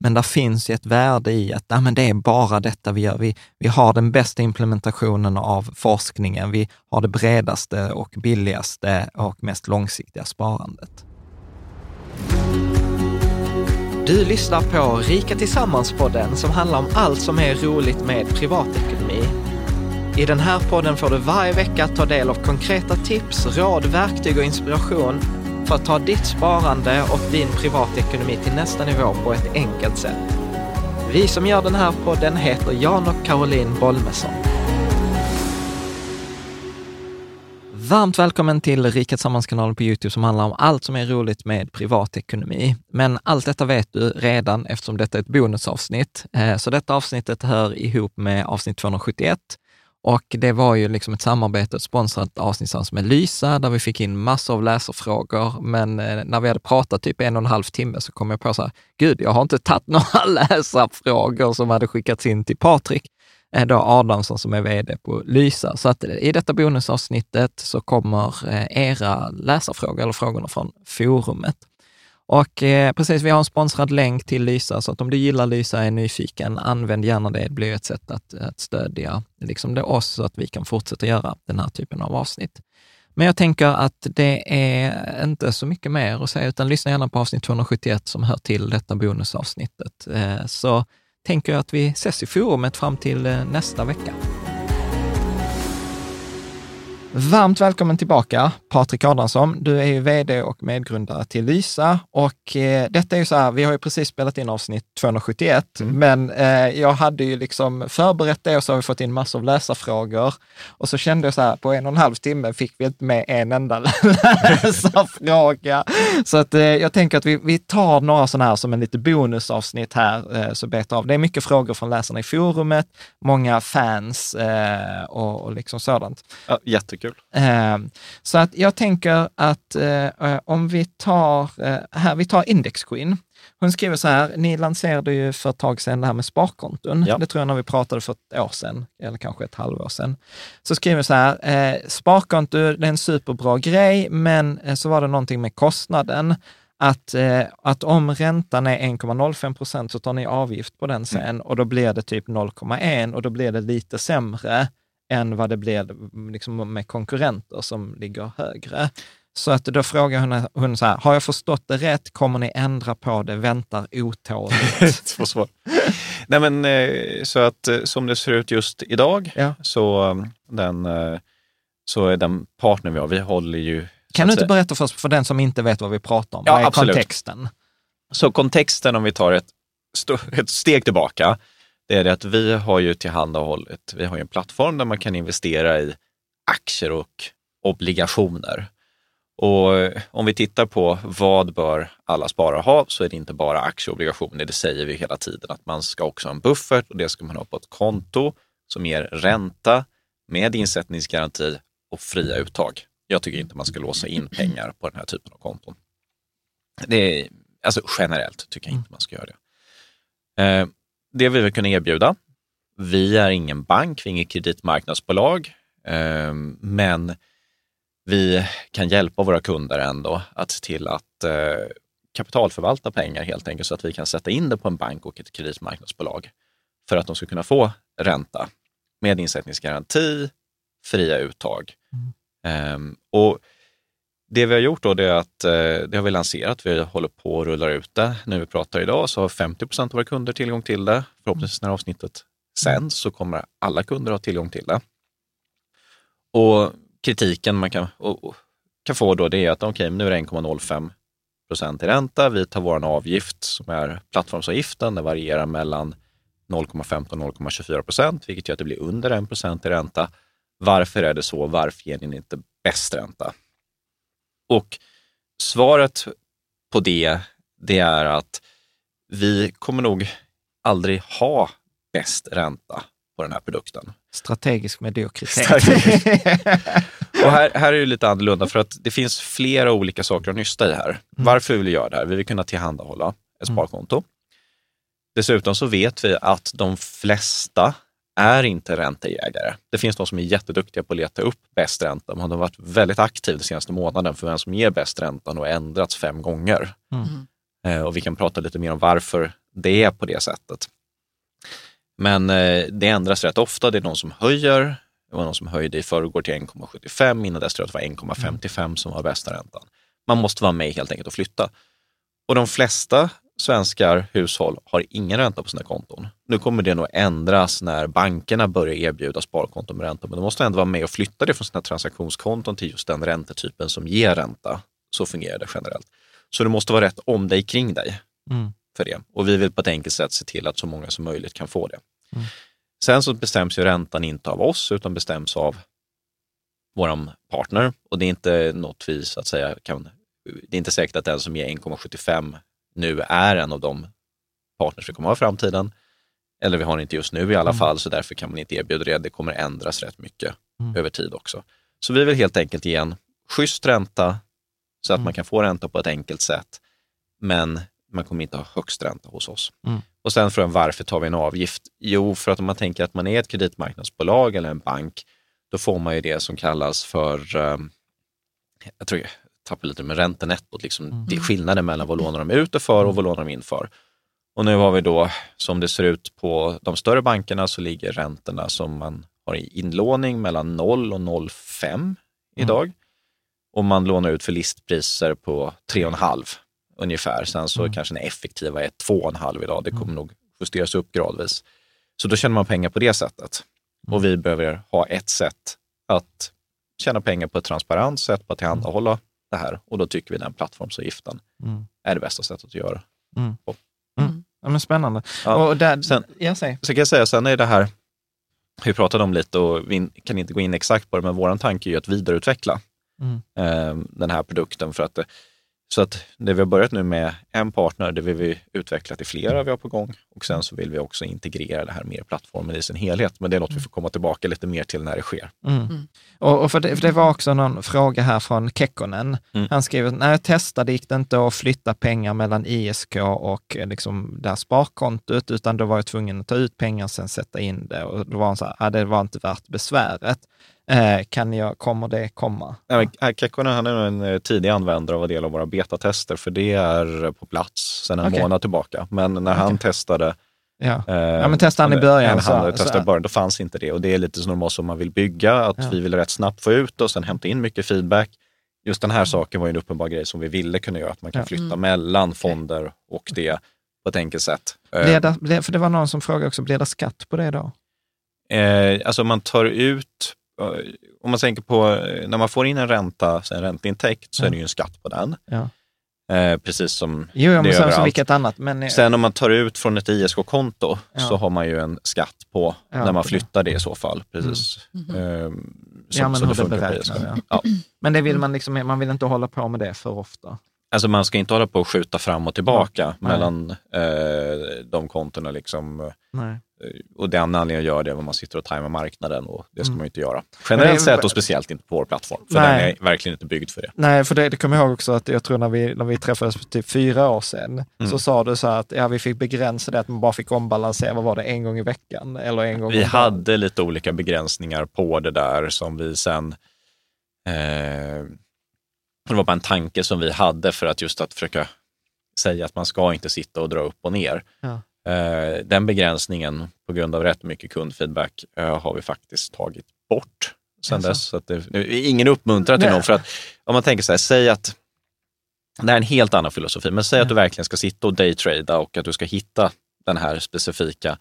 Men där finns ju ett värde i att nej, men det är bara detta vi gör. Vi, vi har den bästa implementationen av forskningen. Vi har det bredaste och billigaste och mest långsiktiga sparandet. Du lyssnar på Rika Tillsammans-podden som handlar om allt som är roligt med privatekonomi. I den här podden får du varje vecka ta del av konkreta tips, råd, verktyg och inspiration för att ta ditt sparande och din privatekonomi till nästa nivå på ett enkelt sätt. Vi som gör den här podden heter Jan och Caroline Bolmesson. Varmt välkommen till Rika Tillsammans-kanalen på Youtube som handlar om allt som är roligt med privatekonomi. Men allt detta vet du redan eftersom detta är ett bonusavsnitt. Eh, så detta avsnittet hör ihop med avsnitt 271 och det var ju liksom ett samarbete, ett sponsrat avsnitt med Lysa, där vi fick in massor av läsarfrågor. Men eh, när vi hade pratat typ en och en halv timme så kom jag på så här, gud, jag har inte tagit några läsarfrågor som hade skickats in till Patrik eh, då Adamsson som är vd på Lysa. Så att eh, i detta bonusavsnittet så kommer era läsarfrågor, eller frågorna från forumet. Och eh, precis, vi har en sponsrad länk till Lysa, så att om du gillar Lysa och är nyfiken, använd gärna det. Det blir ett sätt att, att stödja liksom det oss, så att vi kan fortsätta göra den här typen av avsnitt. Men jag tänker att det är inte så mycket mer att säga, utan lyssna gärna på avsnitt 271 som hör till detta bonusavsnittet. Eh, så tänker jag att vi ses i forumet fram till eh, nästa vecka. Varmt välkommen tillbaka, Patrik Adamsson. Du är ju vd och medgrundare till Lysa och eh, detta är ju så här, vi har ju precis spelat in avsnitt 271, mm. men eh, jag hade ju liksom förberett det och så har vi fått in massor av läsarfrågor och så kände jag så här, på en och en halv timme fick vi inte med en enda läsarfråga. Så att eh, jag tänker att vi, vi tar några sådana här som en lite bonusavsnitt här, eh, så betar av. Det är mycket frågor från läsarna i forumet, många fans eh, och, och liksom sådant. Ja, jättekul kul. Eh, så att jag tänker att eh, om vi tar, eh, här, vi tar Index Queen. Hon skriver så här, ni lanserade ju för ett tag sedan det här med sparkonton. Ja. Det tror jag när vi pratade för ett år sedan, eller kanske ett halvår sedan. Så skriver så här, eh, sparkonto, det är en superbra grej, men eh, så var det någonting med kostnaden. Att, eh, att om räntan är 1,05 procent så tar ni avgift på den sen mm. och då blir det typ 0,1 och då blir det lite sämre än vad det blir liksom med konkurrenter som ligger högre. Så att då frågar hon, hon så här, har jag förstått det rätt? Kommer ni ändra på det? Väntar otåligt. Nej men eh, så att eh, som det ser ut just idag ja. så, um, den, eh, så är den partner vi har, vi håller ju... Kan du inte berätta för oss, för den som inte vet vad vi pratar om, ja, vad är absolut. kontexten? Så kontexten om vi tar ett, ett steg tillbaka, det är det att vi har ju tillhandahållit, vi har ju en plattform där man kan investera i aktier och obligationer. Och eh, om vi tittar på vad bör alla sparare ha så är det inte bara aktieobligationer. Det säger vi hela tiden att man ska också ha en buffert och det ska man ha på ett konto som ger ränta med insättningsgaranti och fria uttag. Jag tycker inte man ska låsa in pengar på den här typen av konton. Det är, alltså generellt tycker jag inte man ska göra det. Eh, det vill vi kunna erbjuda. Vi är ingen bank, vi är inget kreditmarknadsbolag, ehm, men vi kan hjälpa våra kunder ändå att se till att eh, kapitalförvalta pengar helt enkelt så att vi kan sätta in det på en bank och ett kreditmarknadsbolag för att de ska kunna få ränta med insättningsgaranti, fria uttag. Ehm, och det vi har gjort då det är att eh, det har vi lanserat. Vi håller på och rullar ut det. När vi pratar idag så har 50 procent av våra kunder tillgång till det. Förhoppningsvis när avsnittet sänds så kommer alla kunder ha tillgång till det. Och kritiken man kan, och, kan få då det är att okay, nu är det 1,05 procent i ränta. Vi tar vår avgift som är plattformsavgiften. Den varierar mellan 0,15 och 0,24 procent, vilket gör att det blir under 1 procent i ränta. Varför är det så? Varför ger ni inte bäst ränta? Och svaret på det, det är att vi kommer nog aldrig ha bäst ränta på den här produkten. Strategisk mediokritet. och här, här är det lite annorlunda för att det finns flera olika saker att nysta i här. Mm. Varför vill vi göra det här? Vi vill kunna tillhandahålla ett mm. sparkonto. Mm. Dessutom så vet vi att de flesta är inte ränteägare. Det finns de som är jätteduktiga på att leta upp bäst ränta. Man har varit väldigt aktiv den senaste månaden för vem som ger bäst ränta och ändrats fem gånger. Mm. Eh, och vi kan prata lite mer om varför det är på det sättet. Men eh, det ändras rätt ofta. Det är någon som höjer. Det var någon som höjde i förrgår till 1,75. Innan dess tror jag att det var 1,55 som var bästa räntan. Man måste vara med helt enkelt och flytta. Och de flesta svenskar, hushåll, har ingen ränta på sina konton. Nu kommer det nog ändras när bankerna börjar erbjuda sparkonton med ränta, men de måste ändå vara med och flytta det från sina transaktionskonton till just den räntetypen som ger ränta. Så fungerar det generellt. Så det måste vara rätt om dig kring dig mm. för det. Och vi vill på ett enkelt sätt se till att så många som möjligt kan få det. Mm. Sen så bestäms ju räntan inte av oss, utan bestäms av vår partner. Och det är inte något vi så att säga kan det är inte säkert att den som ger 1,75 nu är en av de partners vi kommer ha i framtiden. Eller vi har inte just nu i alla mm. fall, så därför kan man inte erbjuda det. Det kommer ändras rätt mycket mm. över tid också. Så vi vill helt enkelt ge en schysst ränta så att mm. man kan få ränta på ett enkelt sätt. Men man kommer inte ha högst ränta hos oss. Mm. Och sen frågan varför tar vi en avgift? Jo, för att om man tänker att man är ett kreditmarknadsbolag eller en bank, då får man ju det som kallas för, um, jag tror tappar lite med räntenettot. Liksom. Mm. Det är skillnaden mellan vad lånar de ut för och vad lånar de in för. Och nu har vi då, som det ser ut på de större bankerna, så ligger räntorna som man har i inlåning mellan 0 och 0,5 mm. idag. Mm. Och man lånar ut för listpriser på 3,5 ungefär. Sen så mm. kanske den effektiva är 2,5 idag. Det kommer mm. nog justeras upp gradvis. Så då tjänar man pengar på det sättet. Och vi behöver ha ett sätt att tjäna pengar på ett transparent sätt, på att tillhandahålla det här och då tycker vi den plattformsavgiften mm. är det bästa sättet att göra mm. Mm. Ja, men spännande. Ja. Och där, sen, jag säger. Så kan jag säga, sen är det här, vi pratade om lite och vi kan inte gå in exakt på det, men vår tanke är ju att vidareutveckla eh, den här produkten för att så att det vi har börjat nu med en partner, det vill vi utveckla till flera vi har på gång och sen så vill vi också integrera det här mer i plattformen i sin helhet. Men det är något vi får komma tillbaka lite mer till när det sker. Mm. Mm. Och, och för, det, för, det, var också någon fråga här från Kekkonen. Mm. Han skriver, när jag testade gick det inte att flytta pengar mellan ISK och eh, liksom det här sparkontot, utan då var jag tvungen att ta ut pengar och sen sätta in det. Och då var han så här, ah, det var inte värt besväret. Eh, kan jag, kommer det komma? Ja, Kekkonen han är en eh, tidig användare av en del av våra betatester, för det är på plats sedan en okay. månad tillbaka. Men när okay. han testade Ja. Eh, ja, men testade han i början. Han så, testade i början, då fanns inte det. Och det är lite så normalt som man vill bygga, att ja. vi vill rätt snabbt få ut och sen hämta in mycket feedback. Just den här mm. saken var ju en uppenbar grej som vi ville kunna göra, att man kan ja. flytta mm. mellan fonder och det på ett enkelt sätt. Det, för det var någon som frågade också, blir det skatt på det då? Eh, alltså man tar ut om man tänker på när man får in en ränta, en ränteintäkt, så är det ju en skatt på den. Ja. Eh, precis som jo, det är som vilket annat. Men... Sen om man tar ut från ett ISK-konto ja. så har man ju en skatt på ja, när man flyttar det i så fall. Precis. Mm. Mm. Eh, så, ja, men så det beräknas, ja. ja. Men det vill man, liksom, man vill inte hålla på med det för ofta. Alltså man ska inte hålla på och skjuta fram och tillbaka mellan eh, de kontona. Liksom. Nej. Och den anledningen göra det är man sitter och tajmar marknaden och det ska mm. man inte göra. Generellt sett och speciellt inte på vår plattform, för nej. den är verkligen inte byggd för det. Nej, för det, det kommer jag ihåg också att jag tror när vi, när vi träffades för typ fyra år sedan, mm. så sa du så att ja, vi fick begränsa det, att man bara fick ombalansera, vad var det, en gång i veckan? Eller en gång vi hade lite olika begränsningar på det där som vi sen eh, det var bara en tanke som vi hade för att just att försöka säga att man ska inte sitta och dra upp och ner. Ja. Eh, den begränsningen på grund av rätt mycket kundfeedback eh, har vi faktiskt tagit bort sen Alltså. dess. Så att det, ingen uppmuntrar till någon. För att om man tänker så här, säg att det här är en helt annan filosofi, men säg att du verkligen ska sitta och daytrada och att du ska hitta den här specifika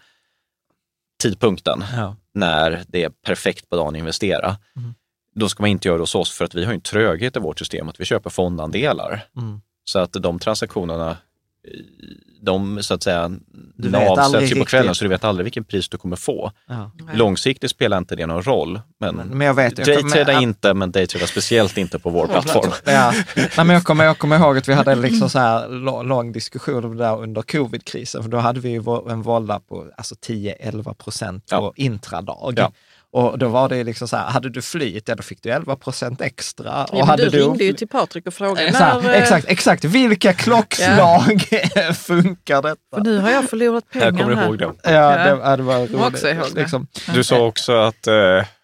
tidpunkten Ja. när det är perfekt på dagen att investera. Mm. Då ska man inte göra det hos oss för att vi har en tröghet i vårt system att vi köper fondandelar. Mm. Så att de transaktionerna, eh, de så att säga avsätts ju på kvällen riktigt. så du vet aldrig vilken pris du kommer få. Ja. Långsiktigt spelar inte det någon roll. Men, Men, men jag vet, jag daytrada kommer- inte, men daytrada speciellt inte på vår plattform. Ja. Nej, men jag, kommer, jag kommer ihåg att vi hade liksom så här lång, diskussion om det där under covidkrisen, för då hade vi ju en vålla på alltså 10-11 procent på Ja. intradag. Ja. Och då var det liksom så här, hade du flyt, ja då fick du 11 procent extra. och Ja, men hade du ringde ju till Patrik och frågade så här, när, eh, exakt, exakt, vilka klockslag funkar detta? För nu har jag förlorat pengar Jag kommer här. ihåg det. Ja, det, ja, det var roligt. det. Liksom. Du sa också att eh,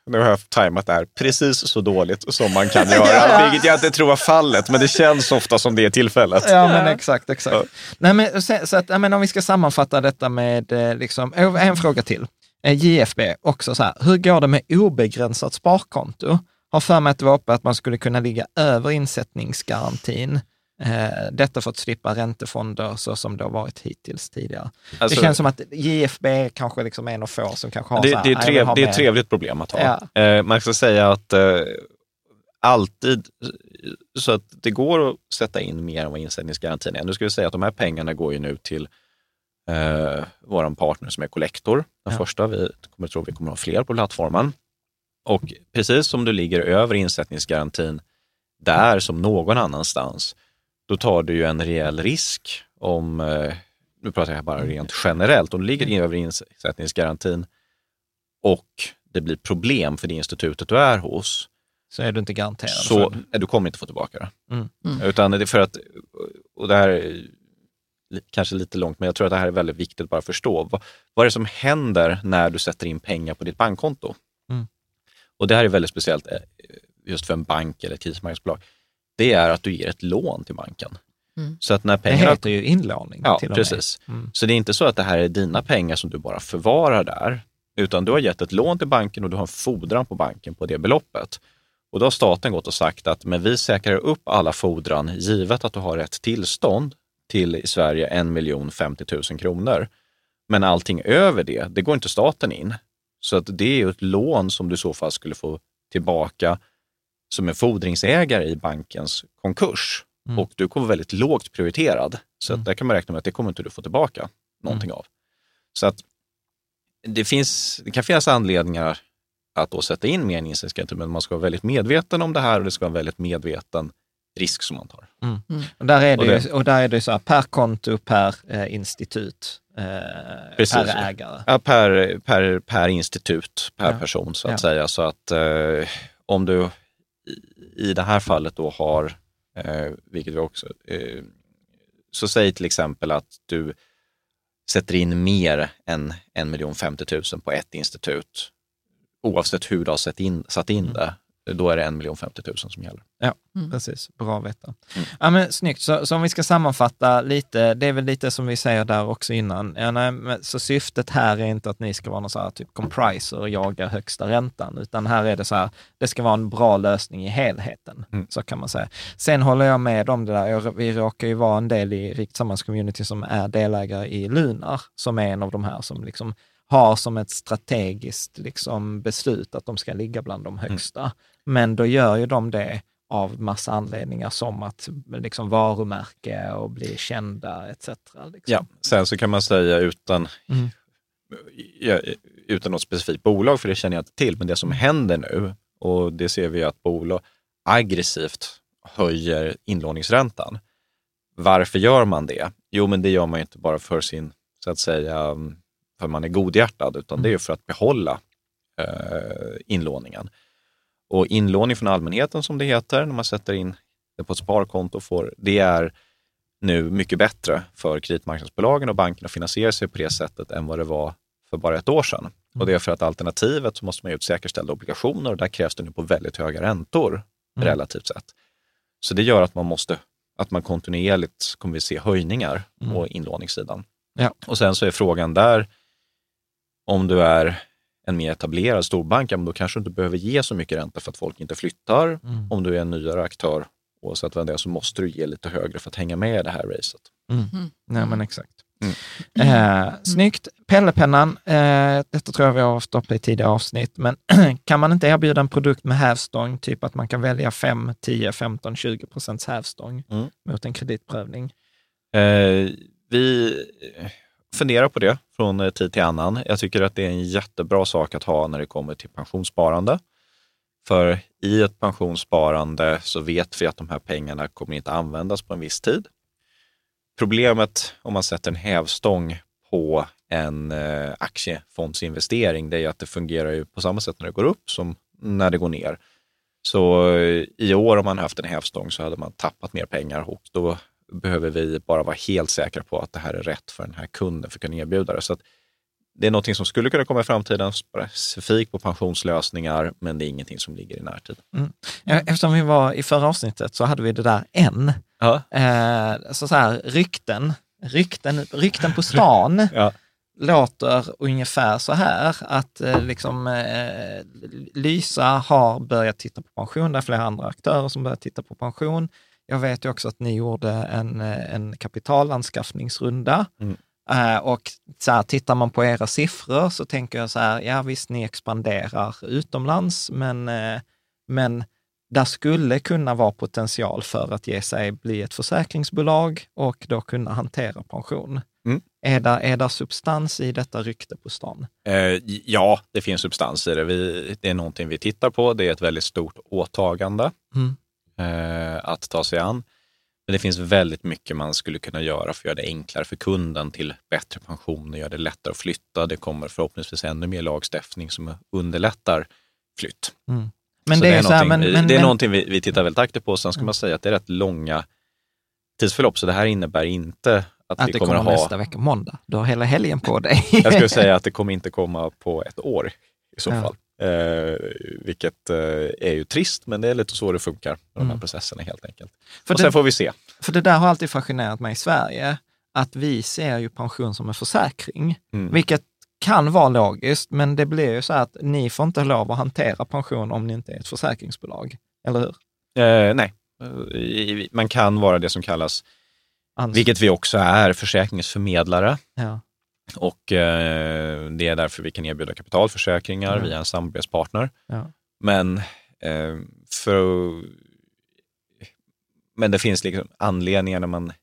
nu har jag tajmat det här precis så dåligt som man kan göra. Vilket jag inte tror var fallet, men det känns ofta som det är tillfället. Ja, men exakt, exakt. Ja. Nej, men, så, så att, menar, om vi ska sammanfatta detta med, eh, liksom, eh, en fråga till. Eh, JFB, också så här, hur går det med obegränsat sparkonto? Har för mig att det var uppe att man skulle kunna ligga över insättningsgarantin. Eh, detta för att slippa räntefonder så som det har varit hittills tidigare. Alltså, det känns som att JFB är kanske liksom en av få som kanske har så det, här, det, är "Nej, jag vill trev, det är mer." ett trevligt problem att ha. Ja. Eh, man ska säga att eh, alltid så att det går att sätta in mer än vad insättningsgarantin är. Nu ska vi säga att de här pengarna går ju nu till eh, vår partner som är Collector. Den Ja. första, vi kommer tro att vi kommer att ha fler på plattformen. Och precis som du ligger över insättningsgarantin där som någon annanstans, då tar du ju en rejäl risk om, eh, nu pratar jag bara rent generellt, om du ligger över insättningsgarantin och det blir problem för det institutet du är hos, Så är du inte garanterad. så för- nej, du kommer inte få tillbaka det. Mm. Mm. Utan det är för att, och det här kanske lite långt, men jag tror att det här är väldigt viktigt bara att förstå. Vad, vad är det som händer när du sätter in pengar på ditt bankkonto? Mm. Och det här är väldigt speciellt eh, just för en bank eller ett kreditmarknadsbolag. Det är att du ger ett lån till banken. Mm. Så att när Det pengarna heter ju inlåning. Ja, precis. Mm. Så det är inte så att det här är dina pengar som du bara förvarar där, utan du har gett ett lån till banken och du har en fordran på banken på det beloppet. Och då har staten gått och sagt att men vi säkrar upp alla fordran givet att du har ett tillstånd till i Sverige 1 50 000 kronor. Men allting över det, det går inte staten in. Så att det är ju ett lån som du i så fall skulle få tillbaka som en fordringsägare i bankens konkurs. Mm. Och du kommer väldigt lågt prioriterad. Så Mm. att där kan man räkna med att det kommer inte du få tillbaka någonting av. Så att det, finns, det kan finnas anledningar att då sätta in mer än insättningsgaranti, men man ska vara väldigt medveten om det här och det ska vara en väldigt medveten risk som man tar. Och där är det, Och det- ju, och där är det så här, per konto, per eh, institut, eh, Precis. per ägare. Ja, per, per, per institut, per Ja. person så att Ja. säga. Så att eh, om du i, i det här fallet då har, eh, vilket vi också, eh, så säg till exempel att du sätter in mer än 1 50 000 på ett institut, oavsett hur du har satt in, satt in Mm. det, då är det 1 50 000 som gäller. Precis, bra att veta. Mm. Ja, men, snyggt, så, så om vi ska sammanfatta lite, det är väl lite som vi säger där också innan. Ja, nej, men, så syftet här är inte att ni ska vara någon så här typ compriser och jaga högsta räntan, utan här är det så här, det ska vara en bra lösning i helheten, Mm. så kan man säga. Sen håller jag med om det där, jag, vi råkar ju vara en del i Rikt community som är delägare i Lunar, som är en av de här som liksom har som ett strategiskt liksom, beslut att de ska ligga bland de högsta. Men då gör ju de det av massa anledningar som att liksom varumärke och bli kända etc. Liksom. Ja, sen så kan man säga utan, Mm. ja, utan något specifikt bolag, för det känner jag inte till, men det som händer nu, och det ser vi att bolag aggressivt höjer inlåningsräntan. Varför gör man det? Jo, men det gör man ju inte bara för sin, så att säga, för man är godhjärtad, utan det är ju för att behålla eh, inlåningen. Och inlåning från allmänheten som det heter, när man sätter in det på ett sparkonto, får, det är nu mycket bättre för kreditmarknadsbolagen och bankerna att finansiera sig på det sättet än vad det var för bara ett år sedan. Och det är för att alternativet så måste man ge ut säkerställda obligationer och där krävs det nu på väldigt höga räntor Mm. relativt sett. Så det gör att man måste, att man kontinuerligt kommer vi se höjningar Mm. på inlåningssidan. Ja. Och sen så är frågan där, om du är en mer etablerad storbank, ja, men då kanske du inte behöver ge så mycket ränta för att folk inte flyttar. Mm. Om du är en nyare aktör, oavsett vem det är, så måste du ge lite högre för att hänga med i det här racet. Nej, men exakt. Mm. Eh, snyggt. Pellepennan, eh, detta tror jag vi har haft uppe i tidigare avsnitt, men kan man inte erbjuda en produkt med hävstång, typ att man kan välja 5, 10, 15, 20 procents hävstång Mm. mot en kreditprövning? Eh, vi funderar på det från eh, tid till annan. Jag tycker att det är en jättebra sak att ha när det kommer till pensionssparande. För i ett pensionssparande så vet vi att de här pengarna kommer inte användas på en viss tid. Problemet om man sätter en hävstång på en eh, aktiefondsinvestering, det är att det fungerar ju på samma sätt när det går upp som när det går ner. Så eh, i år om man haft en hävstång så hade man tappat mer pengar och då behöver vi bara vara helt säkra på att det här är rätt för den här kunden för att kunna erbjuda det. Så det är något som skulle kunna komma i framtiden, specifikt på pensionslösningar, men det är ingenting som ligger i närtid. Ja, Eftersom vi var i förra avsnittet så hade vi det där en. Ja. Eh, så, så här, rykten, rykten, rykten på stan Ja. låter ungefär så här att eh, liksom, eh, Lysa har börjat titta på pension. Det är flera andra aktörer som börjat titta på pension. Jag vet ju också att ni gjorde en, eh, en kapitalanskaffningsrunda. Mm. Eh, och så här, tittar man på era siffror så tänker jag så här, ja visst ni expanderar utomlands, men, eh, men där skulle kunna vara potential för att ge sig bli ett försäkringsbolag och då kunna hantera pension. Mm. Är, där, är där substans i detta rykte på stan? Eh, ja, det finns substans i det. Vi, det är någonting vi tittar på. Det är ett väldigt stort åtagande Mm. Eh, att ta sig an. Men det finns väldigt mycket man skulle kunna göra för att göra det enklare för kunden till bättre pension och göra det lättare att flytta. Det kommer förhoppningsvis ännu mer lagstiftning som underlättar flytt. Men Så det, är så här, någonting, men, men, det är men, någonting vi, vi tittar väldigt aktivt på. Sen ska man säga att det är rätt långa tidsförlopp, så det här innebär inte att, att vi kommer, kommer att ha... nästa vecka, måndag. Du har hela helgen på dig. Jag skulle säga att det kommer inte komma på ett år i så Ja. fall. Eh, vilket eh, är ju trist, men det är lite så det funkar med de här Mm. processerna helt enkelt. För och sen det- får vi se. För det där har alltid fascinerat mig i Sverige, att vi ser ju pension som en försäkring, Mm. vilket kan vara logiskt, men det blir ju så att ni får inte lov att hantera pension om ni inte är ett försäkringsbolag, eller hur? Eh, nej, Eh, man kan vara det som kallas, Ans- vilket vi också är, försäkringsförmedlare. ja. Och eh, det är därför vi kan erbjuda kapitalförsäkringar Mm. via en samarbetspartner. Ja. Men, eh, för, men det finns liksom anledningar när man...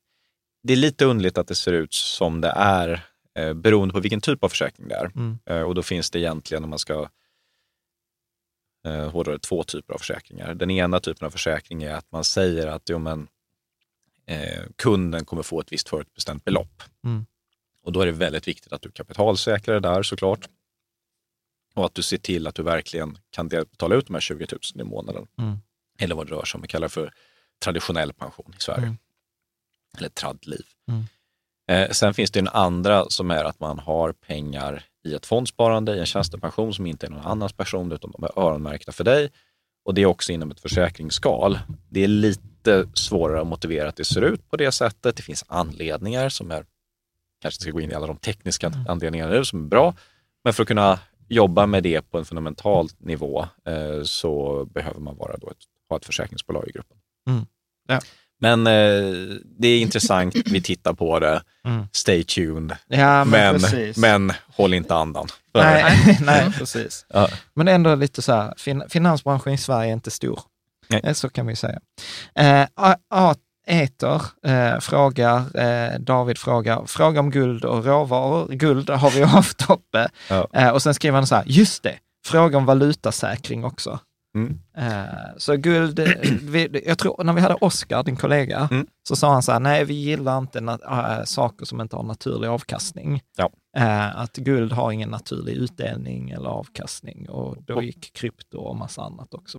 Det är lite underligt att det ser ut som det är eh, beroende på vilken typ av försäkring det är. Mm. Eh, och då finns det egentligen, om man ska eh, hårdare, två typer av försäkringar. Den ena typen av försäkring är att man säger att jo, men, eh, kunden kommer få ett visst förutbestämt belopp. Mm. Och då är det väldigt viktigt att du kapitalsäkrar det där såklart. Och att du ser till att du verkligen kan betala ut de här 20 000 i månaden. Mm. Eller vad det rör sig om. Vi kallar för traditionell pension i Sverige. Mm. Eller tradliv. Mm. Eh, sen finns det en andra som är att man har pengar i ett fondsparande, i en tjänstepension som inte är någon annans person utan de är öronmärkta för dig. Och det är också inom ett försäkringsskal. Det är lite svårare att motivera att det ser ut på det sättet. Det finns anledningar som är, kanske inte ska gå in i alla de tekniska Mm. anledningarna nu, som är bra. Men för att kunna jobba med det på en fundamental nivå eh, så behöver man vara då ett, ha ett försäkringsbolag i gruppen. Mm. Ja. Men eh, det är intressant, vi tittar på det. Mm. Stay tuned. Ja, men, Men, men håll inte andan. Nej, nej, precis. Ja. Men ändå lite så här, fin finansbranschen i Sverige är inte stor. Nej. Eh, Så kan vi säga. Eh, Eter eh, frågar, eh, David frågar, fråga om guld och råvaror. Guld har vi haft uppe. Ja. Eh, och sen skriver han så här, just det, fråga om valutasäkring också. Mm. Eh, så guld, eh, vi, jag tror när vi hade Oskar, din kollega, Mm. så sa han så här, nej vi gillar inte na- äh, saker som inte har naturlig avkastning. Ja. Eh, att guld har ingen naturlig utdelning eller avkastning och då gick krypto och massa annat också.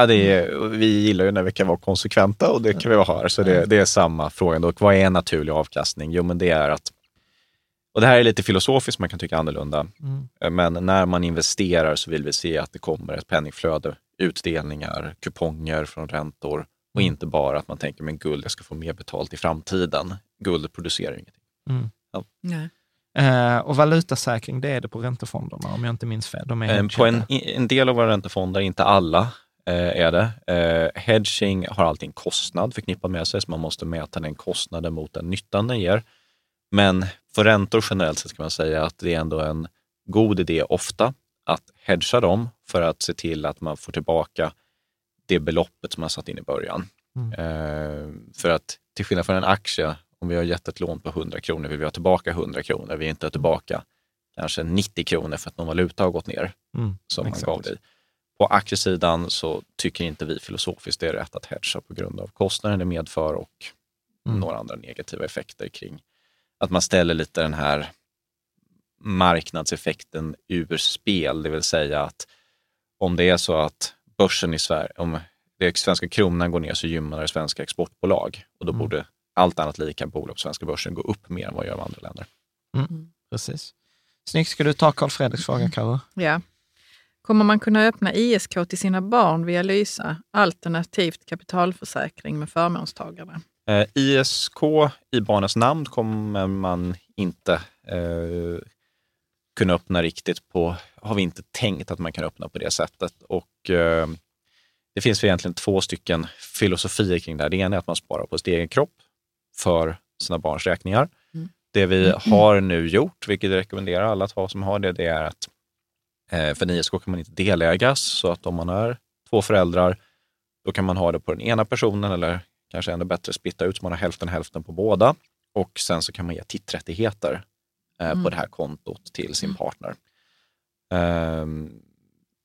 Ja, det är, vi gillar ju när vi kan vara konsekventa och det kan vi vara här. Så det, det är samma fråga. Då. Vad är naturlig avkastning? Jo, men det är att, och det här är lite filosofiskt, man kan tycka annorlunda, men när man investerar så vill vi se att det kommer ett penningflöde, utdelningar, kuponger från räntor och inte bara att man tänker, men guld, jag ska få mer betalt i framtiden. Guld producerar ingenting. Nej. Eh, och valutasäkring, det är det på räntefonderna om jag inte minns fel. De är Eh, På en, en del av våra räntefonder, inte alla, är det. Eh, hedging har alltid en kostnad förknippad med sig, så man måste mäta den kostnaden mot den nyttan den ger. Men för räntor generellt sett kan man säga att det är ändå en god idé ofta att hedga dem för att se till att man får tillbaka det beloppet som man satt in i början. Eh, för att till skillnad från en aktie, om vi har gett ett lån på 100 kronor vill vi ha tillbaka 100 kronor. Vi är inte tillbaka kanske 90 kronor för att någon valuta har gått ner Mm, som exakt. man gav dig. På aktiesidan så tycker inte vi filosofiskt det är rätt att hedga på grund av kostnaden det medför och Mm. några andra negativa effekter kring att man ställer lite den här marknadseffekten ur spel, det vill säga att om det är så att börsen i Sverige, om det svenska kronan går ner så gynnar det svenska exportbolag och då Mm. borde allt annat lika bolag på svenska börsen gå upp mer än vad gör de andra länder. Precis. Snyggt. Ska du ta Carl Fredriks fråga, Karo? Ja. Kommer man kunna öppna ISK till sina barn via Lysa, alternativt kapitalförsäkring med förmånstagare? Eh, ISK i barnens namn kommer man inte eh, kunna öppna riktigt på, har vi inte tänkt att man kan öppna på det sättet. Och eh, det finns egentligen två stycken filosofier kring det här. Det ena är att man sparar på sin egen kropp för sina barns räkningar. Det vi har nu gjort, vilket jag rekommenderar alla att ha som har det, det är att för en ISK kan man inte delägas, så att om man är två föräldrar, då kan man ha det på den ena personen eller kanske ännu bättre splitta ut så man har hälften hälften på båda. Och sen så kan man ge titträttigheter eh, på det här kontot till sin partner. Ehm,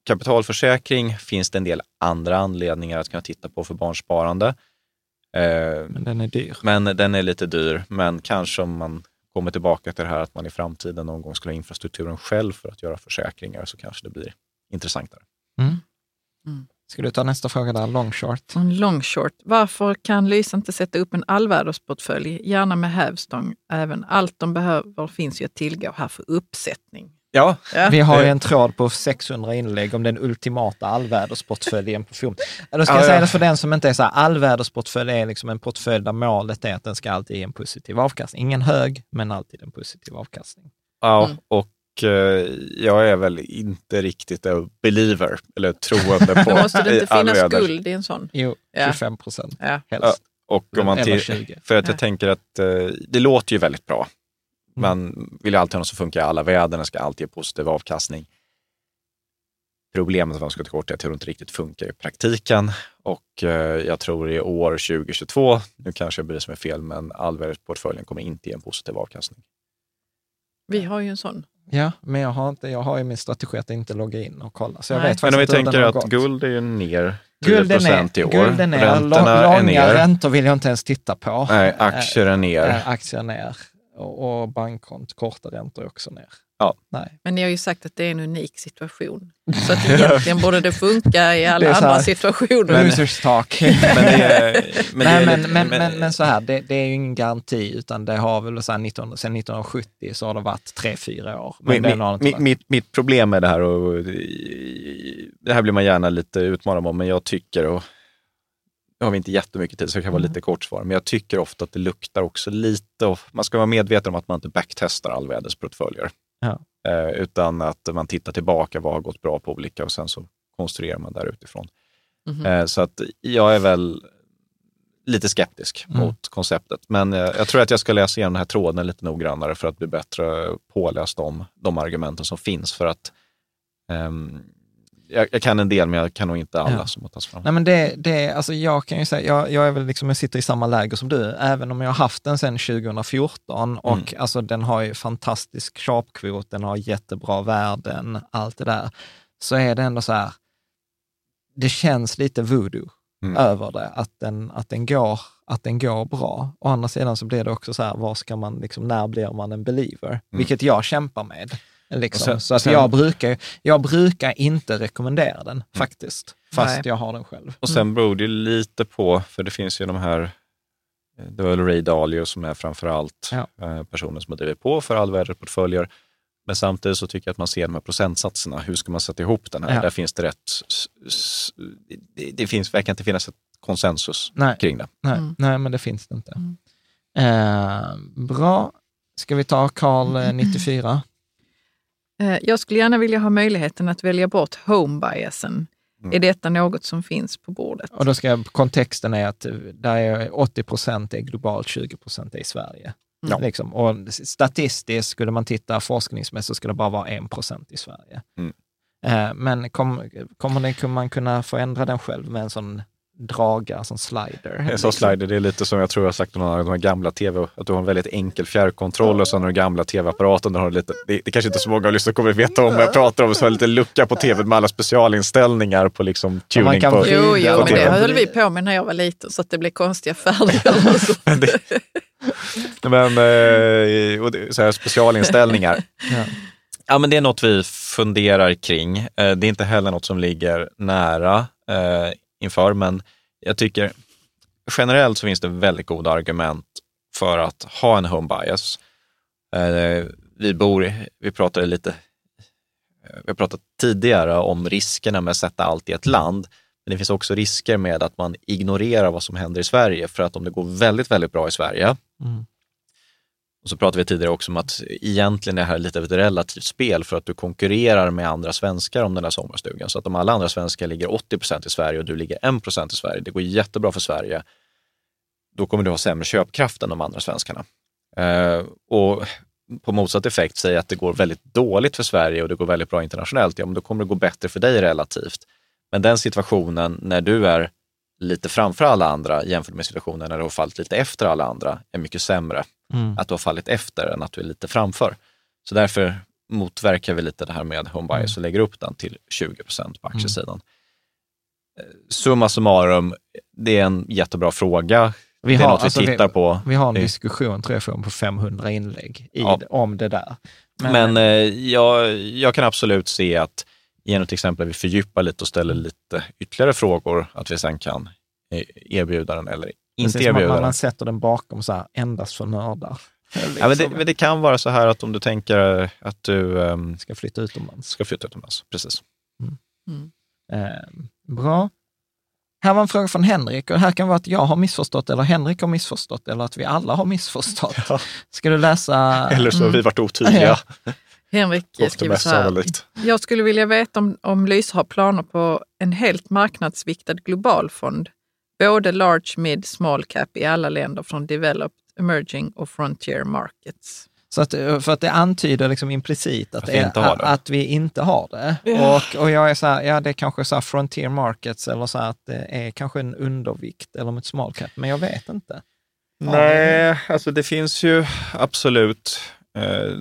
kapitalförsäkring finns det en del andra anledningar att kunna titta på för barnsparande. Ehm, Men den är dyr. men den är lite dyr. Men kanske om man kommer tillbaka till det här att man i framtiden någon gång skulle ha infrastrukturen själv för att göra försäkringar så kanske det blir intressantare. Ska du ta nästa fråga där, long short? En long short. Varför kan Lysa inte sätta upp en allvädersportfölj, gärna med hävstång även? Allt de behöver finns ju att tillgå här för uppsättning. Ja, Ja. Vi har ju det- en tråd på 600 inlägg om den ultimata allvädersportföljen på FOM. Då ska Ja, jag säga ja. det för den som inte är så här, allvädersportfölj är liksom en portfölj där målet är att den ska alltid ge en positiv avkastning. Ingen hög, men alltid en positiv avkastning. ja Mm. och eh, jag är väl inte riktigt a believer eller troende på Då måste det inte finnas allväders. guld i en sån. Jo, Ja. 25 procent Ja. helst. Och om man Eller till, 20. för att Ja. jag tänker att eh, det låter ju väldigt bra. Mm. Man vill ju alltid ha något som funkar i alla väder, den ska alltid ge positiv avkastning. Problemet, man ska ta kort, är att det inte riktigt funkar i praktiken. Och eh, jag tror i år 2022, nu kanske jag bevisar mig fel, men allvädersportföljen kommer inte ge en positiv avkastning. Vi har ju en sån. Ja, men jag har, inte, jag har ju min strategi att inte logga in och kolla. Så jag Nej. vet Men om vi tänker att gått. guld är ju ner 10 Guld är ner, i år. guld är ner. Räntorna Lång- är långa ner. räntor vill jag inte ens titta på. Nej, aktier är ner. Eh, aktier ner och, och bankkont, korta räntor är också ner. Nej. Men ni har ju sagt att det är en unik situation. Så att egentligen borde det funka i alla andra situationer. Losers talk. Men men men, men, men, men så här, det, det är ju ingen garanti, utan det har väl så här 19, sen 1970 så har det varit tre, fyra år. Men inte mitt, varit. mitt, mitt problem med det här, och det här blir man gärna lite utmanad om, men jag tycker, och nu har vi inte jättemycket tid så det kan vara Mm. lite kort svar, men jag tycker ofta att det luktar också lite, och man ska vara medveten om att man inte backtestar allvädersportföljer. Ja. Eh, utan att man tittar tillbaka, vad har gått bra på olika och sen så konstruerar man där utifrån. Mhm. Eh, så att jag är väl lite skeptisk Mm. mot konceptet. Men eh, jag tror att jag ska läsa igenom den här tråden lite noggrannare för att bli bättre påläst om de argumenten som finns. För att ehm, jag, jag kan en del, men jag kan nog inte alla Ja. som har tagits fram. Nej, men det, det, alltså jag kan ju säga, jag, jag är väl liksom, jag sitter i samma läger som du, även om jag har haft den sedan 2014 och Mm. alltså den har ju fantastisk sharpkvot, den har jättebra värden, allt det där, så är det ändå så här, det känns lite voodoo Mm. över det, att den, att, den går, att den går bra. Å andra sidan så blir det också så här, var ska man, liksom, när blir man en believer? Vilket jag kämpar med. Liksom. Sen- så att sen- jag, brukar, jag brukar inte rekommendera den faktiskt, fast Nej. jag har den själv. Och sen beror det lite på, för det finns ju de här, eh, det var väl Ray Dalio som är framför allt Ja. eh, personen som har drivit på för allvädersportföljer. Men samtidigt så tycker jag att man ser de här procentsatserna. Hur ska man sätta ihop den här? Ja. Där finns det rätt, det, det finns, verkar inte finnas ett konsensus Nej. kring det. Nej, Mm. nej, men det finns det inte. Mm. Eh, bra. Ska vi ta Karl eh, 94? Eh, Jag skulle gärna vilja ha möjligheten att välja bort home biasen. Mm. Är detta något som finns på bordet? Och då ska jag, kontexten är att eh, där är 80 procent är globalt, 20 procent är i Sverige. Ja. Liksom. Och statistiskt, skulle man titta forskningsmässigt, så skulle det bara vara 1 procent i Sverige. Mm. Eh, men kom, kommer det, kommer man kunna förändra den själv med en sån draga, sån slider? En sån slider, det är lite som jag tror jag har sagt om någon av de här gamla tv, att du har en väldigt enkel fjärrkontroll och sen har du gamla tv-apparaten, där har du lite, det, det kanske inte så många av lyssnarna kommer att veta om vad jag pratar om, så har lite lucka på tv med alla specialinställningar på liksom tuning kan på... Jo, jo, på men det höll vi på med när jag var liten så att det blev konstiga färger. Men, eh, och det, så här specialinställningar. Ja. Ja, men det är något vi funderar kring. Eh, Det är inte heller något som ligger nära eh, inför, men jag tycker generellt så finns det väldigt goda argument för att ha en home bias. Eh, vi bor, i- vi pratade lite, vi har pratat tidigare om riskerna med att sätta allt i ett land. Men det finns också risker med att man ignorerar vad som händer i Sverige. För att om det går väldigt, väldigt bra i Sverige, Mm och så pratade vi tidigare också om att egentligen är det här lite av ett relativt spel för att du konkurrerar med andra svenskar om den där sommarstugan. Så att om alla andra svenskar ligger 80% i Sverige och du ligger 1% i Sverige, det går jättebra för Sverige, då kommer du ha sämre köpkraft än de andra svenskarna. Eh, och på motsatt effekt, säg att det går väldigt dåligt för Sverige och det går väldigt bra internationellt, ja men då kommer det gå bättre för dig relativt. Men den situationen när du är lite framför alla andra jämfört med situationen när du har fallit lite efter alla andra är mycket sämre Mm. att du har fallit efter än att du är lite framför. Så därför motverkar vi lite det här med home Mm. bias och lägger upp den till 20 på aktiesidan. Eh, Summa summarum, det är en jättebra fråga. Vi det är har, något vi alltså, tittar vi, på. Vi har en diskussion, tror jag, på 500 inlägg i, Ja. om det där. Men, eh, jag, jag kan absolut se att genom till exempel att vi fördjupar lite och ställer lite ytterligare frågor, att vi sen kan eh, erbjuda den eller inte precis, erbjuda man, man sätter den bakom så här, endast för nördar. Ja, men, det, Liksom, men det kan vara så här att om du tänker att du ehm, ska flytta utomlands. ska flytta utomlands. Precis. Eh, bra. Här var en fråga från Henrik och här kan vara att jag har missförstått eller Henrik har missförstått eller att vi alla har missförstått. Ska du läsa? Eller så har vi varit otydliga. Ja. Henrik skriver så här. Jag skulle vilja veta om, om Lyse har planer på en helt marknadsviktad globalfond. Både large, mid, small cap i alla länder från developed, emerging och frontier markets. Så att, eh, för att det antyder liksom implicit att, Att vi det är, inte har det. att vi inte har det. Och, och jag är så här, ja det är kanske så här frontier markets eller så här att det är kanske en undervikt eller ett small cap, men jag vet inte. Nej, alltså det finns ju absolut eh,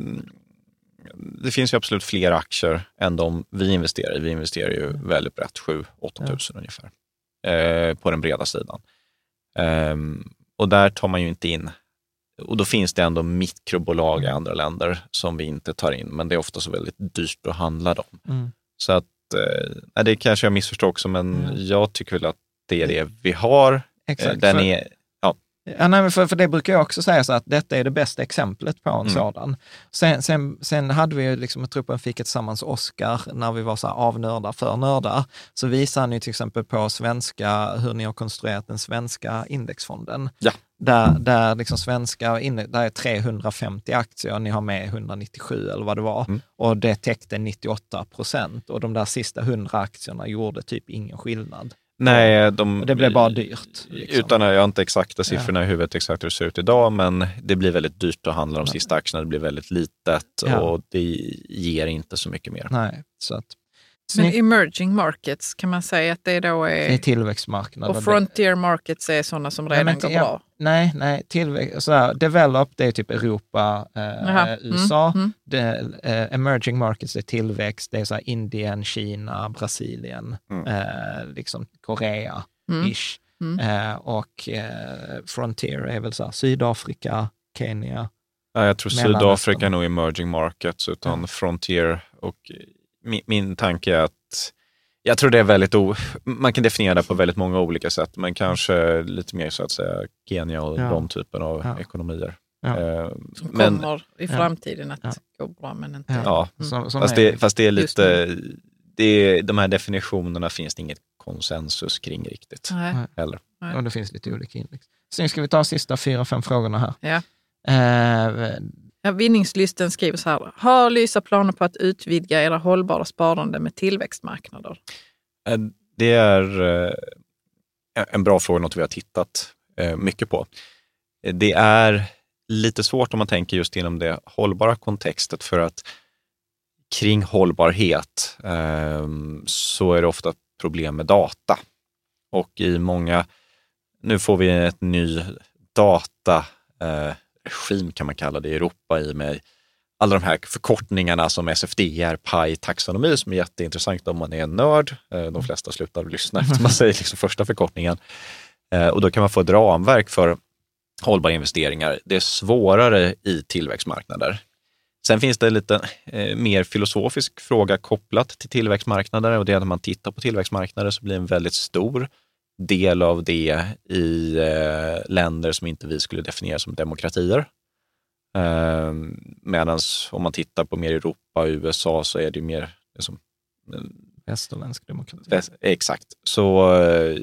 det finns ju absolut fler aktier än de vi investerar i. Vi investerar ju väldigt brett, 7-8 tusen ungefär, eh, på den breda sidan. Ehm, och där tar man ju inte in och då finns det ändå mikrobolag i andra länder som vi inte tar in, men det är ofta så väldigt dyrt att handla dem. Mm. Så att, eh, det kanske jag missförstår också, men jag tycker väl att det är det vi har. Exakt. Den är, Ja, nej, för, för det brukar jag också säga, så att detta är det bästa exemplet på en Mm. sådan. Sen, sen, sen hade vi ju liksom, jag tror på en Fika tillsammans Oscar, när vi var så här avnördar för nördar, så visar ni till exempel på svenska, hur ni har konstruerat den svenska indexfonden. Ja. Där, där liksom svenska, där är 350 aktier, ni har med 197 eller vad det var, Mm. och det täckte 98 procent. Och de där sista 100 aktierna gjorde typ ingen skillnad. Nej, de, Och det blev bara dyrt. liksom. Utan jag har inte exakta siffrorna i huvudet exakt hur det ser ut idag, men det blir väldigt dyrt att handla de sista aktierna. Det blir väldigt litet Ja. och det ger inte så mycket mer. Nej, så att... Men emerging markets, kan man säga att det då Det är är... tillväxtmarknader. Och frontier markets är sådana som Nej, redan men går ja, bra? Nej, nej. Tillväxt, så här, develop, det är typ Europa, eh, mm, USA. mm. Det, eh, emerging markets är tillväxt, det är så här Indien, Kina, Brasilien, Mm. eh, liksom Korea, Mm. ish. Mm. Eh, och eh, frontier är väl så här, Sydafrika, Kenya. Ja, jag tror. Sydafrika är nog emerging markets, utan frontier. Och min, min tanke är att jag tror det är väldigt o, man kan definiera det på väldigt många olika sätt, men kanske lite mer så att säga Kenya och Ja. de typen av Ja. ekonomier. Ja. Eh, Som men, kommer i Ja. framtiden att gå bra, men inte... Ja. ja, Mm. Som, som fast, det, fast det är lite, det de här definitionerna finns det inget konsensus kring riktigt. Nej. Nej. Heller. och det finns lite olika index. Sen ska vi ta de sista fyra, fem frågorna här. Ja. Eh, Ja, vinningslysten skriver så här. Har Lysa planer på att utvidga era hållbara sparande med tillväxtmarknader? Eh, det är eh, en bra fråga, något vi har tittat eh, mycket på. Det är lite svårt om man tänker just inom det hållbara kontextet för att kring hållbarhet så är det ofta problem med data. Och i många, nu får vi ett ny data dataregim kan man kalla det i Europa i med alla de här förkortningarna som SFDR, PI, taxonomi som är jätteintressant om man är en nörd. Eh, De flesta slutar lyssna efter man säger liksom första förkortningen. Eh, Och då kan man få ett ramverk för hållbara investeringar. Det är svårare i tillväxtmarknader. Sen finns det en lite eh, mer filosofisk fråga kopplat till tillväxtmarknader och det är att när man tittar på tillväxtmarknader så blir en väldigt stor del av det i eh, länder som inte vi skulle definiera som demokratier. Eh, Medan om man tittar på mer Europa och USA så är det ju mer liksom, västerländsk demokrati. Väst- Exakt. Så, eh,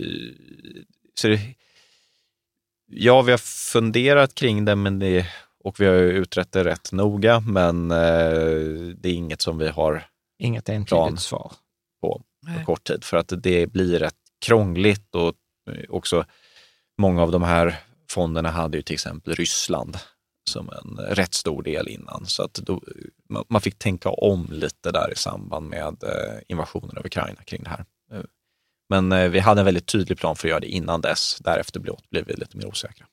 så det, ja, vi har funderat kring det, men det och vi har ju utrett det rätt noga, men eh, det är inget som vi har Inget entydigt Plan. svar. på Nej. kort tid för att det blir rätt krångligt och eh, också många av de här fonderna hade ju till exempel Ryssland som en rätt stor del innan. Så att då, man, fick tänka om lite där i samband med eh, invasionen av Ukraina kring det här. Eh, Men vi hade en väldigt tydlig plan för att göra det innan dess. Därefter blev, vi lite mer osäkra.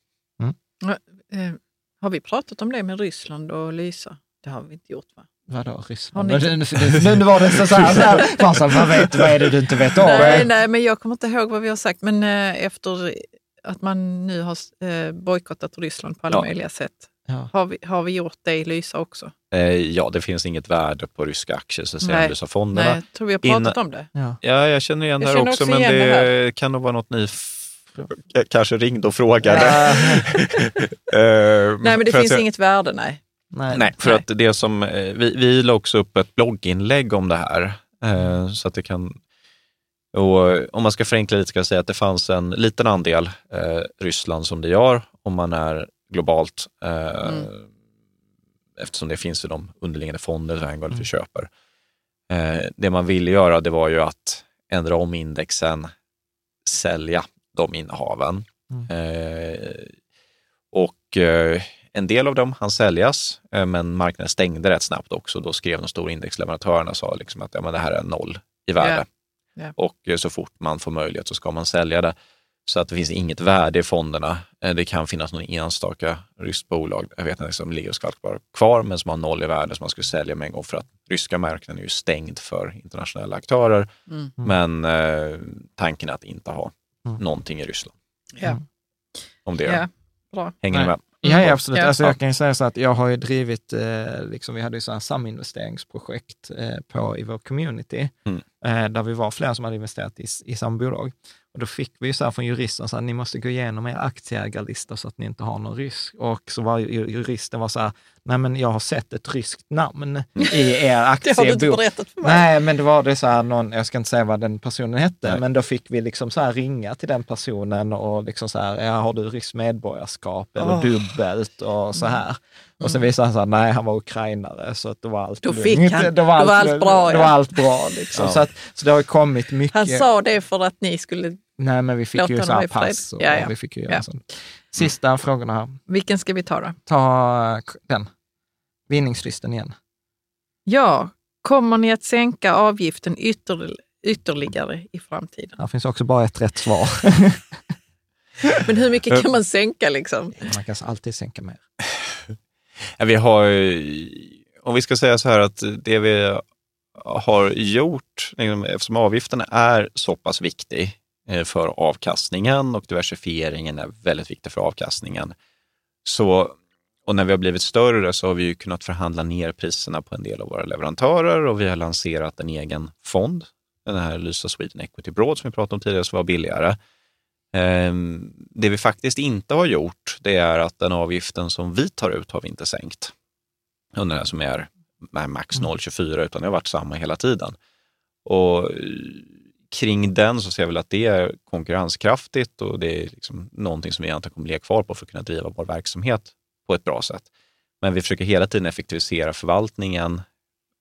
Eh, har vi pratat om det med Ryssland och Lysa? Det har vi inte gjort va? Vadå Ryssland? ni- Nu, nu, nu var det så, så här, så här Farsan, vad, vet, vad är det du inte vet om? Nej, nej, men jag kommer inte ihåg vad vi har sagt. Men eh, efter att man nu har eh, bojkottat Ryssland på alla Ja. möjliga sätt. Ja. Har vi, har vi gjort det i Lysa också? Eh, Ja, det finns inget värde på ryska aktier, så säger Nej. analysafonderna. Nej, jag tror vi har pratat Innan- om det. Ja. Ja, jag känner igen Jag det här känner också, också men det, det här. kan nog vara något ni kanske ringde och frågade. Ja. Eh, Nej, men det finns jag- inget värde, nej. Nej. Nej, för Nej. att det som, eh, vi, vi la också upp ett blogginlägg om det här. eh, Så att det kan, och om man ska förenkla lite ska jag säga att det fanns en liten andel eh, Ryssland som det gör om man är globalt. Eh, Mm. Eftersom det finns i de underliggande fonder Vanguard Mm. köper. Det man ville göra det var ju att ändra om indexen, sälja de innehaven. Mm. Och en del av dem hann säljas, eh, men marknaden stängde rätt snabbt också. Då skrev de stora indexleverantörerna och sa liksom att ja, men det här är noll i värde. Ja. Ja. Och eh, så fort man får möjlighet så ska man sälja det. Så att det finns inget värde i fonderna. Eh, Det kan finnas någon enstaka ryskt bolag, jag vet inte, som ligger och skvalpar kvar, men som har noll i värde som man skulle sälja med en gång för att ryska marknaden är ju stängd för internationella aktörer. Mm. Men eh, tanken är att inte ha Mm. någonting i Ryssland. Ja. Om det bra. hänger ni Nej. med? Ja, ja absolut. Ja. Alltså, jag kan ju säga så att jag har ju drivit, eh, liksom, vi hade ju så här saminvesteringsprojekt eh, på, i vår community, Mm. Eh, där vi var flera som hade investerat i, i samma bolag. Och då fick vi ju så här från juristen, så att ni måste gå igenom er aktieägarlista så att ni inte har någon rysk. Och så var ju- juristen var så här, nej men jag har sett ett ryskt namn i er Det har du inte aktiebok. berättat för mig. Nej, men det var det så här någon, jag ska inte säga vad den personen hette, Nej. men då fick vi liksom så här ringa till den personen och liksom så här, ja, har du ryskt medborgarskap eller Åh. dubbelt och så här. Och sen visade han så här, nej han var ukrainare så att det var allt Då lugnt. fick han. Då var Då var allt bra, Då ja. var allt bra liksom. Ja. Så, att, så det har kommit mycket. Han sa det för att ni skulle... nej men vi fick Låt ju så här pass och Ja, ja. vi fick ju göra Ja. sånt. Sista frågorna här. Vilken ska vi ta då? Ta eh, den. Vinningslisten igen. Ja, kommer ni att sänka avgiften ytter, ytterligare i framtiden? Här finns också bara ett rätt svar. Men hur mycket kan man sänka liksom? Man kan alltid sänka mer. Vi har, om vi ska säga så här att det vi har gjort, liksom, eftersom avgiften är så pass viktig eh, för avkastningen och diversifieringen är väldigt viktig för avkastningen. Så, och när vi har blivit större så har vi ju kunnat förhandla ner priserna på en del av våra leverantörer och vi har lanserat en egen fond, den här Lysa Sweden Equity Broad som vi pratade om tidigare, som var billigare. Ehm, Det vi faktiskt inte har gjort, det är att den avgiften som vi tar ut har vi inte sänkt. Under den som är max 0,24 utan det har varit samma hela tiden. Och eh, kring den så ser jag väl att det är konkurrenskraftigt och det är liksom någonting som vi egentligen kommer ligga kvar på för att kunna driva vår verksamhet på ett bra sätt. Men vi försöker hela tiden effektivisera förvaltningen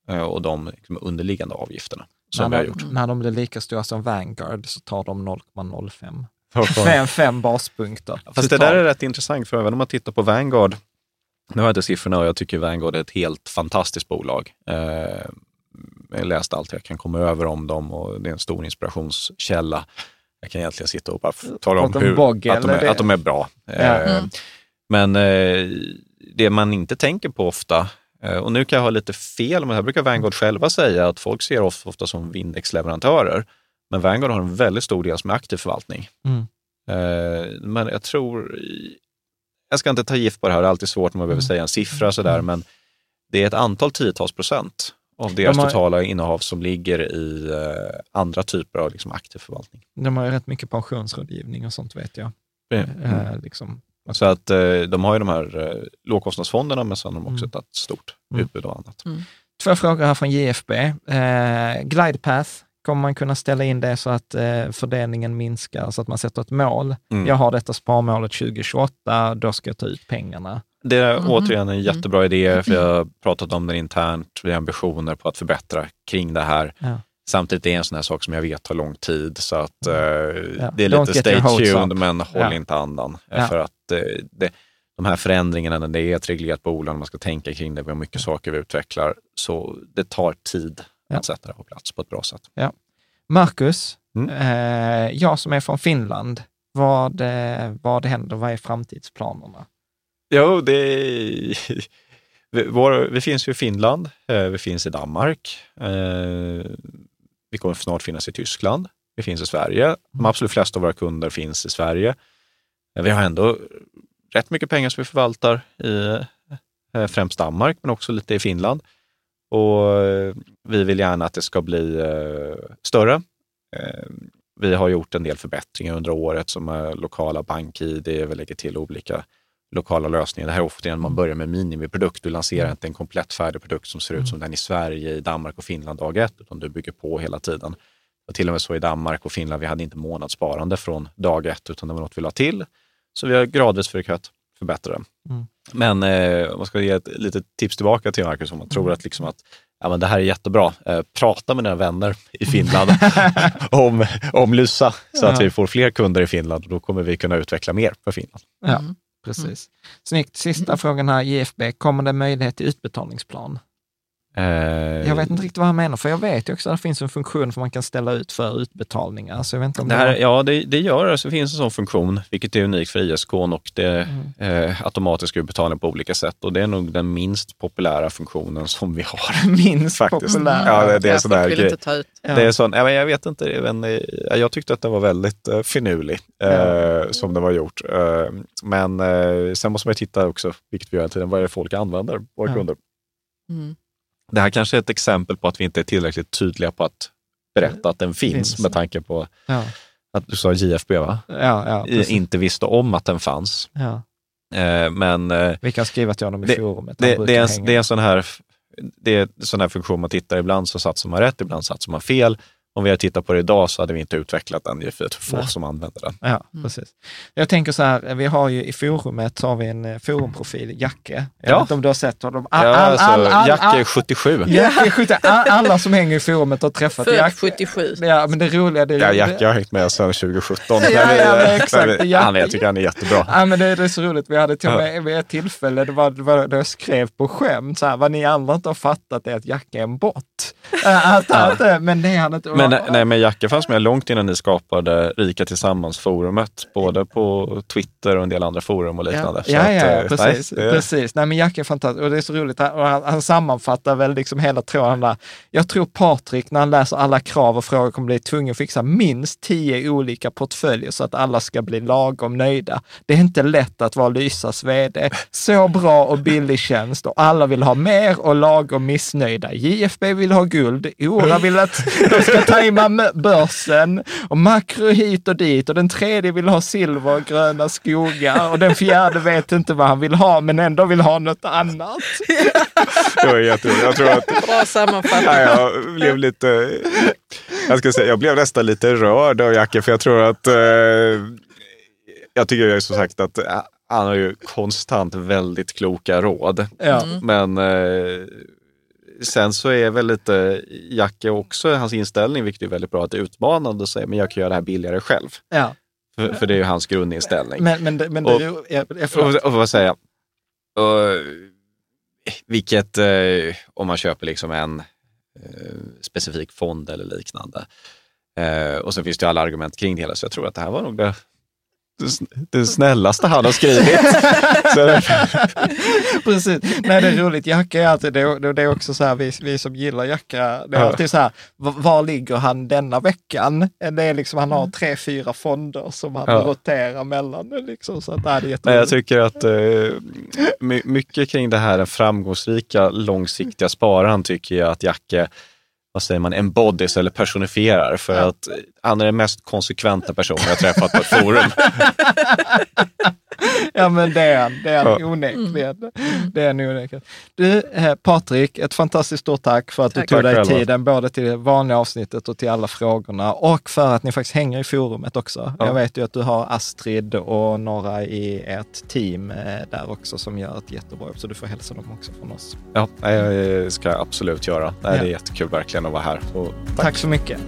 eh, och de liksom underliggande avgifterna som vi när, har de, gjort. när de blir lika stora som Vanguard så tar de 0,05. Fem, fem baspunkter. Fast det där är rätt intressant, för även om man tittar på Vanguard, nu har jag inte siffrorna och jag tycker Vanguard är ett helt fantastiskt bolag. Eh, jag läste allt jag kan komma över om dem och det är en stor inspirationskälla. Jag kan egentligen sitta och bara tala om hur, Bogge, att, de är, att de är bra. Ja. Eh, Mm. Men eh, det man inte tänker på ofta, och nu kan jag ha lite fel, men här brukar Vanguard själva säga att folk ser oss ofta som indexleverantörer. Men Vanguard har en väldigt stor del som är aktiv förvaltning. Mm. Eh, Men jag tror, jag ska inte ta gift på det här, det är alltid svårt när man behöver Mm. säga en siffra sådär, men det är ett antal tiotals procent av deras De har- totala innehav som ligger i eh, andra typer av liksom, aktiv förvaltning. De har ju rätt mycket pensionsrådgivning och sånt vet jag. Mm. Eh, liksom. Så att eh, de har ju de här eh, lågkostnadsfonderna, men sen har de också Mm. ett stort Mm. utbud av annat. Två frågor här från JFB. Eh, Glidepath, kommer man kunna ställa in det så att eh, fördelningen minskar, så att man sätter ett mål? Mm. Jag har detta sparmålet 2028, då ska jag ta ut pengarna. Det är Mhm. återigen en jättebra idé, för jag har pratat om det internt. Vi har ambitioner på att förbättra kring det här. Ja. Samtidigt är det en sån här sak som jag vet tar lång tid, så att eh, det är Don't lite stay tuned, up. men håll Ja. inte andan. Eh, Ja. För att eh, det, de här förändringarna, när det är ett reglerat bolag, man ska tänka kring det, vi har mycket saker vi utvecklar, så det tar tid Ja. att sätta det på plats på ett bra sätt. Marcus, Mm. eh, jag som är från Finland, vad, eh, vad händer? Vad är framtidsplanerna? Jo, det vi, vår, vi finns ju i Finland, eh, vi finns i Danmark, eh, vi kommer snart finnas i Tyskland, vi finns i Sverige. De absolut flesta av våra kunder finns i Sverige. Eh, Vi har ändå rätt mycket pengar som vi förvaltar i eh, främst Danmark, men också lite i Finland. Och eh, vi vill gärna att det ska bli eh, större. Eh, vi har gjort en del förbättringar under året som är lokala bank-id, vi lägger till olika lokala lösningar. Det här är ofta när man börjar med minimiprodukt. Du lanserar inte en komplett färdig produkt som ser ut som den i Sverige, i Danmark och Finland dag ett, utan du bygger på hela tiden. Och till och med så i Danmark och Finland, vi hade inte månadssparande från dag ett, utan det var något vi la till. Så vi har gradvis försökt förbättra det. Mm. Men eh, om man ska ge ett litet tips tillbaka till Marcus, om man tror att, liksom att ja, men det här är jättebra, eh, prata med dina vänner i Finland om, om Lysa, så att Ja. vi får fler kunder i Finland och då kommer vi kunna utveckla mer för Finland. Ja, Mm. precis. Snyggt. Sista frågan här, JFB, kommer det möjlighet till utbetalningsplan? Eh, Jag vet inte riktigt vad han menar, för jag vet ju också att det finns en funktion för man kan ställa ut för utbetalningar. Så jag vet inte om Det här, ja, det, det gör det. Så finns en sån funktion, vilket är unikt för ISK och det Mm. eh, automatisk utbetalning på olika sätt. Och det är nog den minst populära funktionen som vi har. minst Faktiskt. populär. Ja, det, det är Ja, sån där vill grej. inte ta ut. Ja. Det är sån, ja, men jag vet inte, men, jag tyckte att det var väldigt eh, finurlig eh, som det var gjort. Eh, men eh, sen måste man ju titta också, vilket vi gör hela tiden, vad är det folk använder, våra Ja. kunder. Mm. Det här kanske är ett exempel på att vi inte är tillräckligt tydliga på att berätta att den finns, Finns. med tanke på Ja, att du sa JFB, va? ja, ja, inte visste om att den fanns. Eh, men eh, Vi kan skriva till honom i Det- forumet. Det, det, är en, det är en sån här, det är sån här funktion man tittar, ibland så satsar man rätt, ibland satsar man fel. Om vi hade tittat på det idag så hade vi inte utvecklat den, det är för få Nej. som använder den. Ja, precis. Jag tänker så här, vi har ju i forumet så har vi en eh, forumprofil, Jacke. Jag Ja. vet inte om du har sett honom. All, Ja, all, alltså, all, all, Jack är all, 77. Jacke är skjuten. All, alla som hänger i forumet har träffat Född Jacke. 77. Ja, men det roliga det är Ja, ju- Jack har hängt med sedan 2017. Ja, ja, men exakt. vi- Han jag tycker han är jättebra. Ja, men det, det är så roligt. Vi hade till och med vid ett tillfälle, det var, det var då jag skrev på skämt, så här, vad ni andra inte har fattat är att Jacke är en bot. Äh, Att, att, men det är han inte. Nej, men Jacke fanns med långt innan ni skapade Rika Tillsammans-forumet, både på Twitter och en del andra forum och liknande. Så Ja, att, ja, eh, ja precis. nej, det- precis. Nej, men Jack är fantastisk och det är så roligt. Och han, han sammanfattar väl liksom hela tråden där. Jag tror Patrik, när han läser alla krav och frågor, kommer bli tvungen att fixa minst tio olika portföljer så att alla ska bli lagom nöjda. Det är inte lätt att vara Lysas vd. Så bra och billig tjänst och alla vill ha mer och lagom missnöjda. JFB vill ha guld, Ora vill att de ska tajma börsen och makro hit och dit och den tredje vill ha silver och gröna skogar och den fjärde vet inte vad han vill ha men ändå vill ha något annat. det var jätteroligt. Jag tror att Bra sammanfattning. Ja, jag blev lite... Jag ska säga, jag blev nästan lite rörd av Jacke, för jag tror att... Eh, jag tycker ju som sagt att eh, han har ju konstant väldigt kloka råd. Ja. Men eh, sen så är väl lite Jacke också, hans inställning, vilket är väldigt bra, att det är utmanande att säga, men jag kan göra det här billigare själv. Ja. För, för det är ju hans grundinställning. Men, men, det- men det, Och- är- jag, jag, förlåt. Och, och vad säga, och, vilket, eh, om man köper liksom en eh, specifik fond eller liknande. Eh, och sen finns det ju alla argument kring det hela, så jag tror att det här var nog det, det, sn- det snällaste han har skrivit. Precis. Nej, det är roligt. Jacka är alltid, det, det är också så här, vi, vi som gillar Jacka, det är alltid så här, var, ligger han denna veckan? Det är liksom, han har tre, fyra fonder som han Ja. roterar mellan. Liksom, så att, nej, det är Nej, jag tycker att eh, my, mycket kring det här framgångsrika långsiktiga spararen tycker jag att Jacke vad säger man, embodies eller personifierar för att han är den mest konsekventa personen jag träffat på ett forum. Ja, men det är han. Det är han Ja. onekligen. Det är han onekligen. Du, eh, Patrik, ett fantastiskt stort tack för att Tack. du tog Tack dig själva. tiden, både till det vanliga avsnittet och till alla frågorna och för att ni faktiskt hänger i forumet också. Ja. Jag vet ju att du har Astrid och några i ert team eh, där också som gör ett jättebra jobb, så du får hälsa dem också från oss. Ja, det ska jag absolut göra. Ja. Det är jättekul verkligen att vara här. Och Tack så mycket.